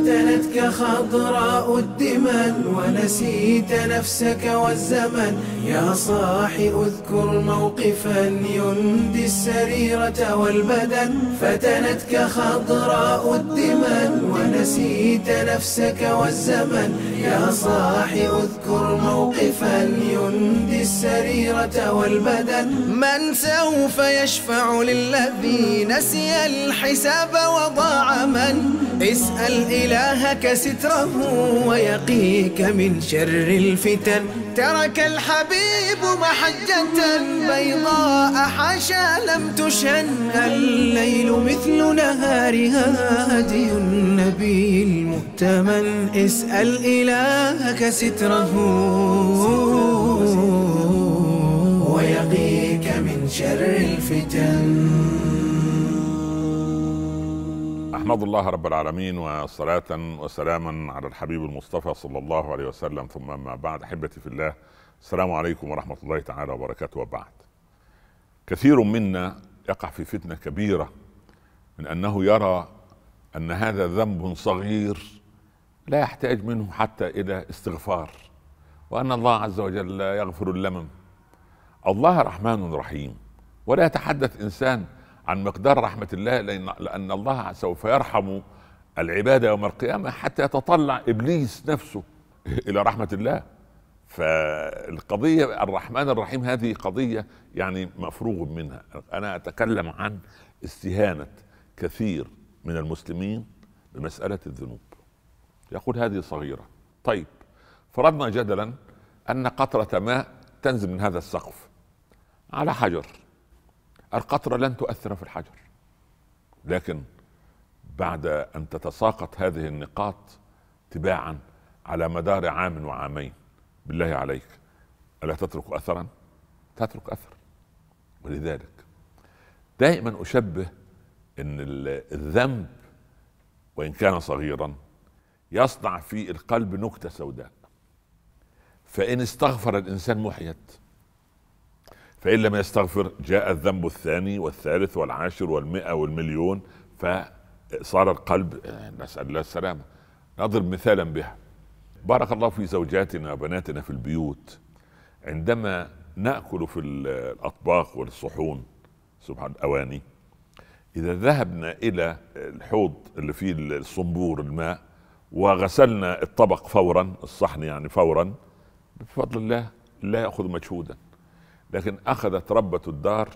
فتنتك خضراء الدمن ونسيت نفسك والزمن. يا صاح اذكر موقفا يندي السريرة والبدن. فتنتك خضراء الدمن ونسيت نفسك والزمن. يا صاح اذكر موقفا يندي السريرة والبدن. من سوف يشفع للذي نسي الحساب وضاع من اسأل إلهك ستره ويقيك من شر الفتن. ترك الحبيب محجة بيضاء حاشا لم تشن. الليل مثل نهارها هدي النبي المؤتمن. اسأل إلهك ستره ويقيك من شر الفتن. احمد الله رب العالمين وصلاة وسلاما على الحبيب المصطفى صلى الله عليه وسلم. ثم ما بعد أحبتي في الله السلام عليكم ورحمة الله تعالى وبركاته. وبعد كثير منا يقع في فتنة كبيرة من أنه يرى أن هذا ذنب صغير لا يحتاج منه حتى إلى استغفار وأن الله عز وجل يغفر اللمم. الله رحمن رحيم. ولا يتحدث إنسان عن مقدار رحمة الله لأن لأن الله سوف يرحم العباد يوم القيامة حتى يتطلع إبليس نفسه إلى رحمة الله. فالقضيه الرحمن الرحيم هذه قضية يعني مفروغ منها. أنا أتكلم عن استهانة كثير من المسلمين بمساله الذنوب. يقول هذه صغيرة. طيب فرضنا جدلا أن قطرة ماء تنزل من هذا السقف على حجر. القطره لن تؤثر في الحجر. لكن بعد أن تتساقط هذه النقاط تباعا على مدار عام وعامين بالله عليك ألا تترك اثرا؟ تترك أثر. ولذلك دائما أشبه إن الذنب وإن كان صغيرا يصنع في القلب نكتة سوداء. فإن استغفر الإنسان محيت فإن لم يستغفر جاء الذنب الثاني والثالث والعاشر والمئة والمليون فصار القلب نسأل الله السلامة نضرب مثالا بها. بارك الله في زوجاتنا وبناتنا في البيوت. عندما نأكل في الأطباق والصحون سبحان الاواني إذا ذهبنا إلى الحوض اللي فيه الصنبور الماء وغسلنا الطبق فورا الصحن يعني فورا بفضل الله لا يأخذ مجهودا. لكن أخذت ربة الدار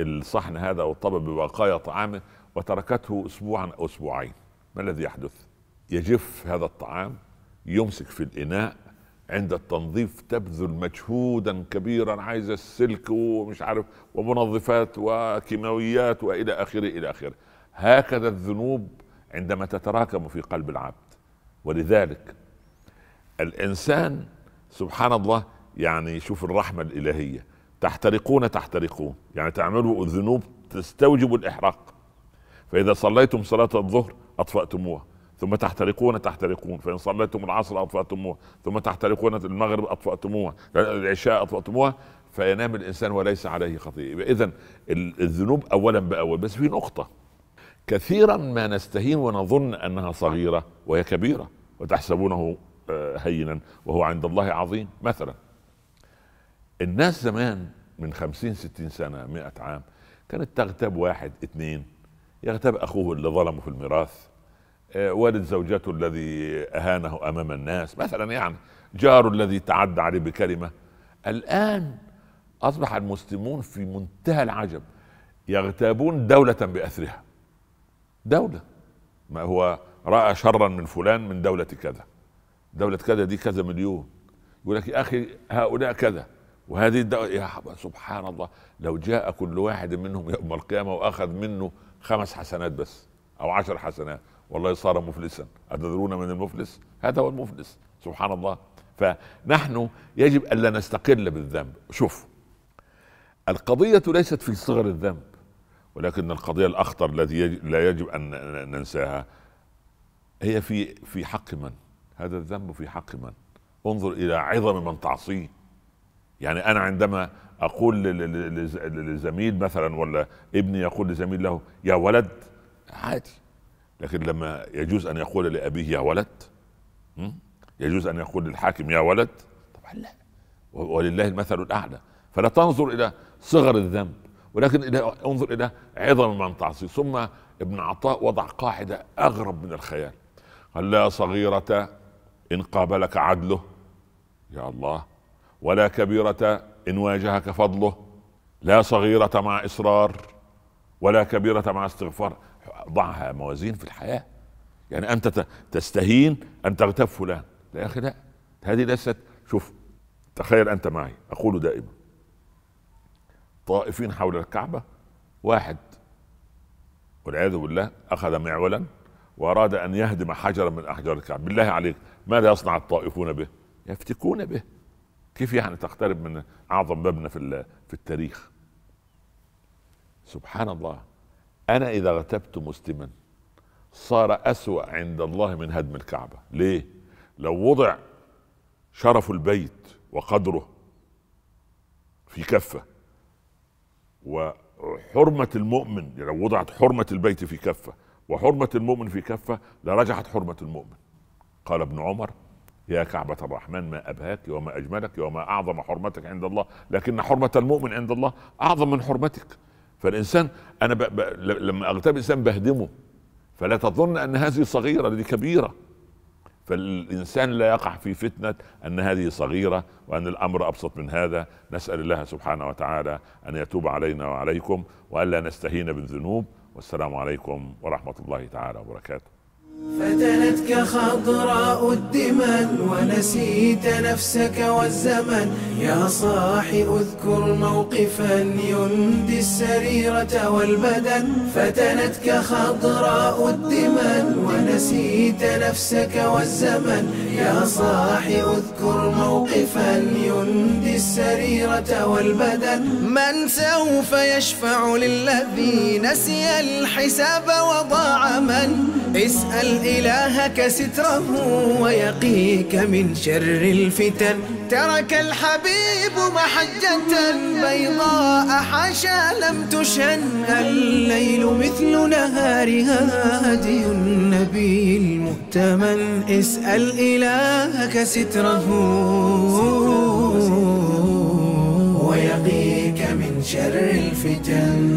الصحن هذا أو الطبق ببقايا طعامه وتركته اسبوعا أو أسبوعين. ما الذي يحدث؟ يجف هذا الطعام يمسك في الإناء عند التنظيف تبذل مجهودا كبيرا عايز السلك ومش عارف ومنظفات وكيماويات وإلى آخره إلى آخره. هكذا الذنوب عندما تتراكم في قلب العبد. ولذلك الإنسان سبحان الله يعني شوف الرحمة الإلهية. تحترقون تحترقون. يعني تعملوا الذنوب تستوجب الإحراق. فإذا صليتم صلاة الظهر أطفأتموها ثم تحترقون تحترقون. فإن صليتم العصر أطفأتموها ثم تحترقون المغرب أطفأتموها العشاء أطفأتموها فينام الإنسان وليس عليه خطيئة. اذا الذنوب اولا بأول بس في نقطة. كثيرا ما نستهين ونظن أنها صغيرة وهي كبيرة وتحسبونه آه، هينا وهو عند الله عظيم. مثلا الناس زمان من خمسين ستين سنة مئة عام كانت تغتاب واحد اثنين يغتاب أخوه اللي ظلمه في الميراث آه، والد زوجته الذي أهانه أمام الناس. مثلا يعني جاره الذي تعدى عليه بكلمة. الآن أصبح المسلمون في منتهى العجب يغتابون دولة بأثرها. دولة. ما هو رأى شرا من فلان من دولة كذا. دولة كذا دي كذا مليون. يقول لك يا أخي هؤلاء كذا. وهذه الدعوة يا سبحان الله لو جاء كل واحد منهم يوم القيامة وأخذ منه خمس حسنات بس أو عشر حسنات والله صار مفلسا. أتدرون من المفلس؟ هذا هو المفلس سبحان الله. فنحن يجب ألا نستقل بالذنب. شوف القضية ليست في صغر الذنب ولكن القضية الأخطر الذي لا يجب أن ننساها هي في في حق من؟ هذا الذنب في حق من؟ انظر إلى عظم من تعصيه. يعني أنا عندما أقول لزميل مثلا ولا ابني يقول لزميل له يا ولد. عادي. لكن لما يجوز أن يقول لأبيه يا ولد. يجوز أن يقول للحاكم يا ولد. طبعا لا. ولله المثل الأعلى. فلا تنظر إلى صغر الذنب ولكن إلى انظر إلى عظم من تعصي. ثم ابن عطاء وضع قاعدة أغرب من الخيال. قال لا صغيرة إن قابلك عدله. يا الله. ولا كبيرة إن واجهك فضله لا صغيرة مع إصرار ولا كبيرة مع استغفار. ضعها موازين في الحياة. يعني أنت تستهين أن تغتاب فلان. لا يا أخي لا. هذه ليست شوف تخيل أنت معي. أقول دائما طائفين حول الكعبة واحد والعياذ بالله أخذ معولا وأراد أن يهدم حجرا من أحجار الكعبة. بالله عليك ماذا يصنع الطائفون به؟ يفتكون به. كيف يعني تقترب من أعظم مبنى في في التاريخ؟ سبحان الله. أنا إذا اغتبت مسلما صار أسوأ عند الله من هدم الكعبة. ليه؟ لو وضع شرف البيت وقدره في كفة وحرمة المؤمن لو وضعت حرمة البيت في كفة وحرمة المؤمن في كفة لرجعت حرمة المؤمن. قال ابن عمر يا كعبة الرحمن ما أبهاك وما أجملك وما أعظم حرمتك عند الله لكن حرمة المؤمن عند الله أعظم من حرمتك. فالإنسان أنا ب... ب... لما أغتاب إنسان بهدمه فلا تظن أن هذه صغيرة دي كبيرة. فالإنسان لا يقع في فتنة أن هذه صغيرة وأن الأمر أبسط من هذا. نسأل الله سبحانه وتعالى أن يتوب علينا وعليكم وألا نستهين بالذنوب. والسلام عليكم ورحمة الله تعالى وبركاته. فتنتك خضراء الدمن ونسيت نفسك والزمن. يا صاح اذكر موقفا يندي السريرة والبدن. فتنتك خضراء الدمن ونسيت نفسك والزمن. يا صاح اذكر موقفا يندي السريرة والبدن. من سوف يشفع للذي نسي الحساب وضاع من؟ اسأل اسأل إلهك ستره ويقيك من شر الفتن. ترك الحبيب محجة بيضاء حاشا لم تشن. الليل مثل نهارها هدي النبي المؤتمن. اسأل إلهك ستره ويقيك من شر الفتن.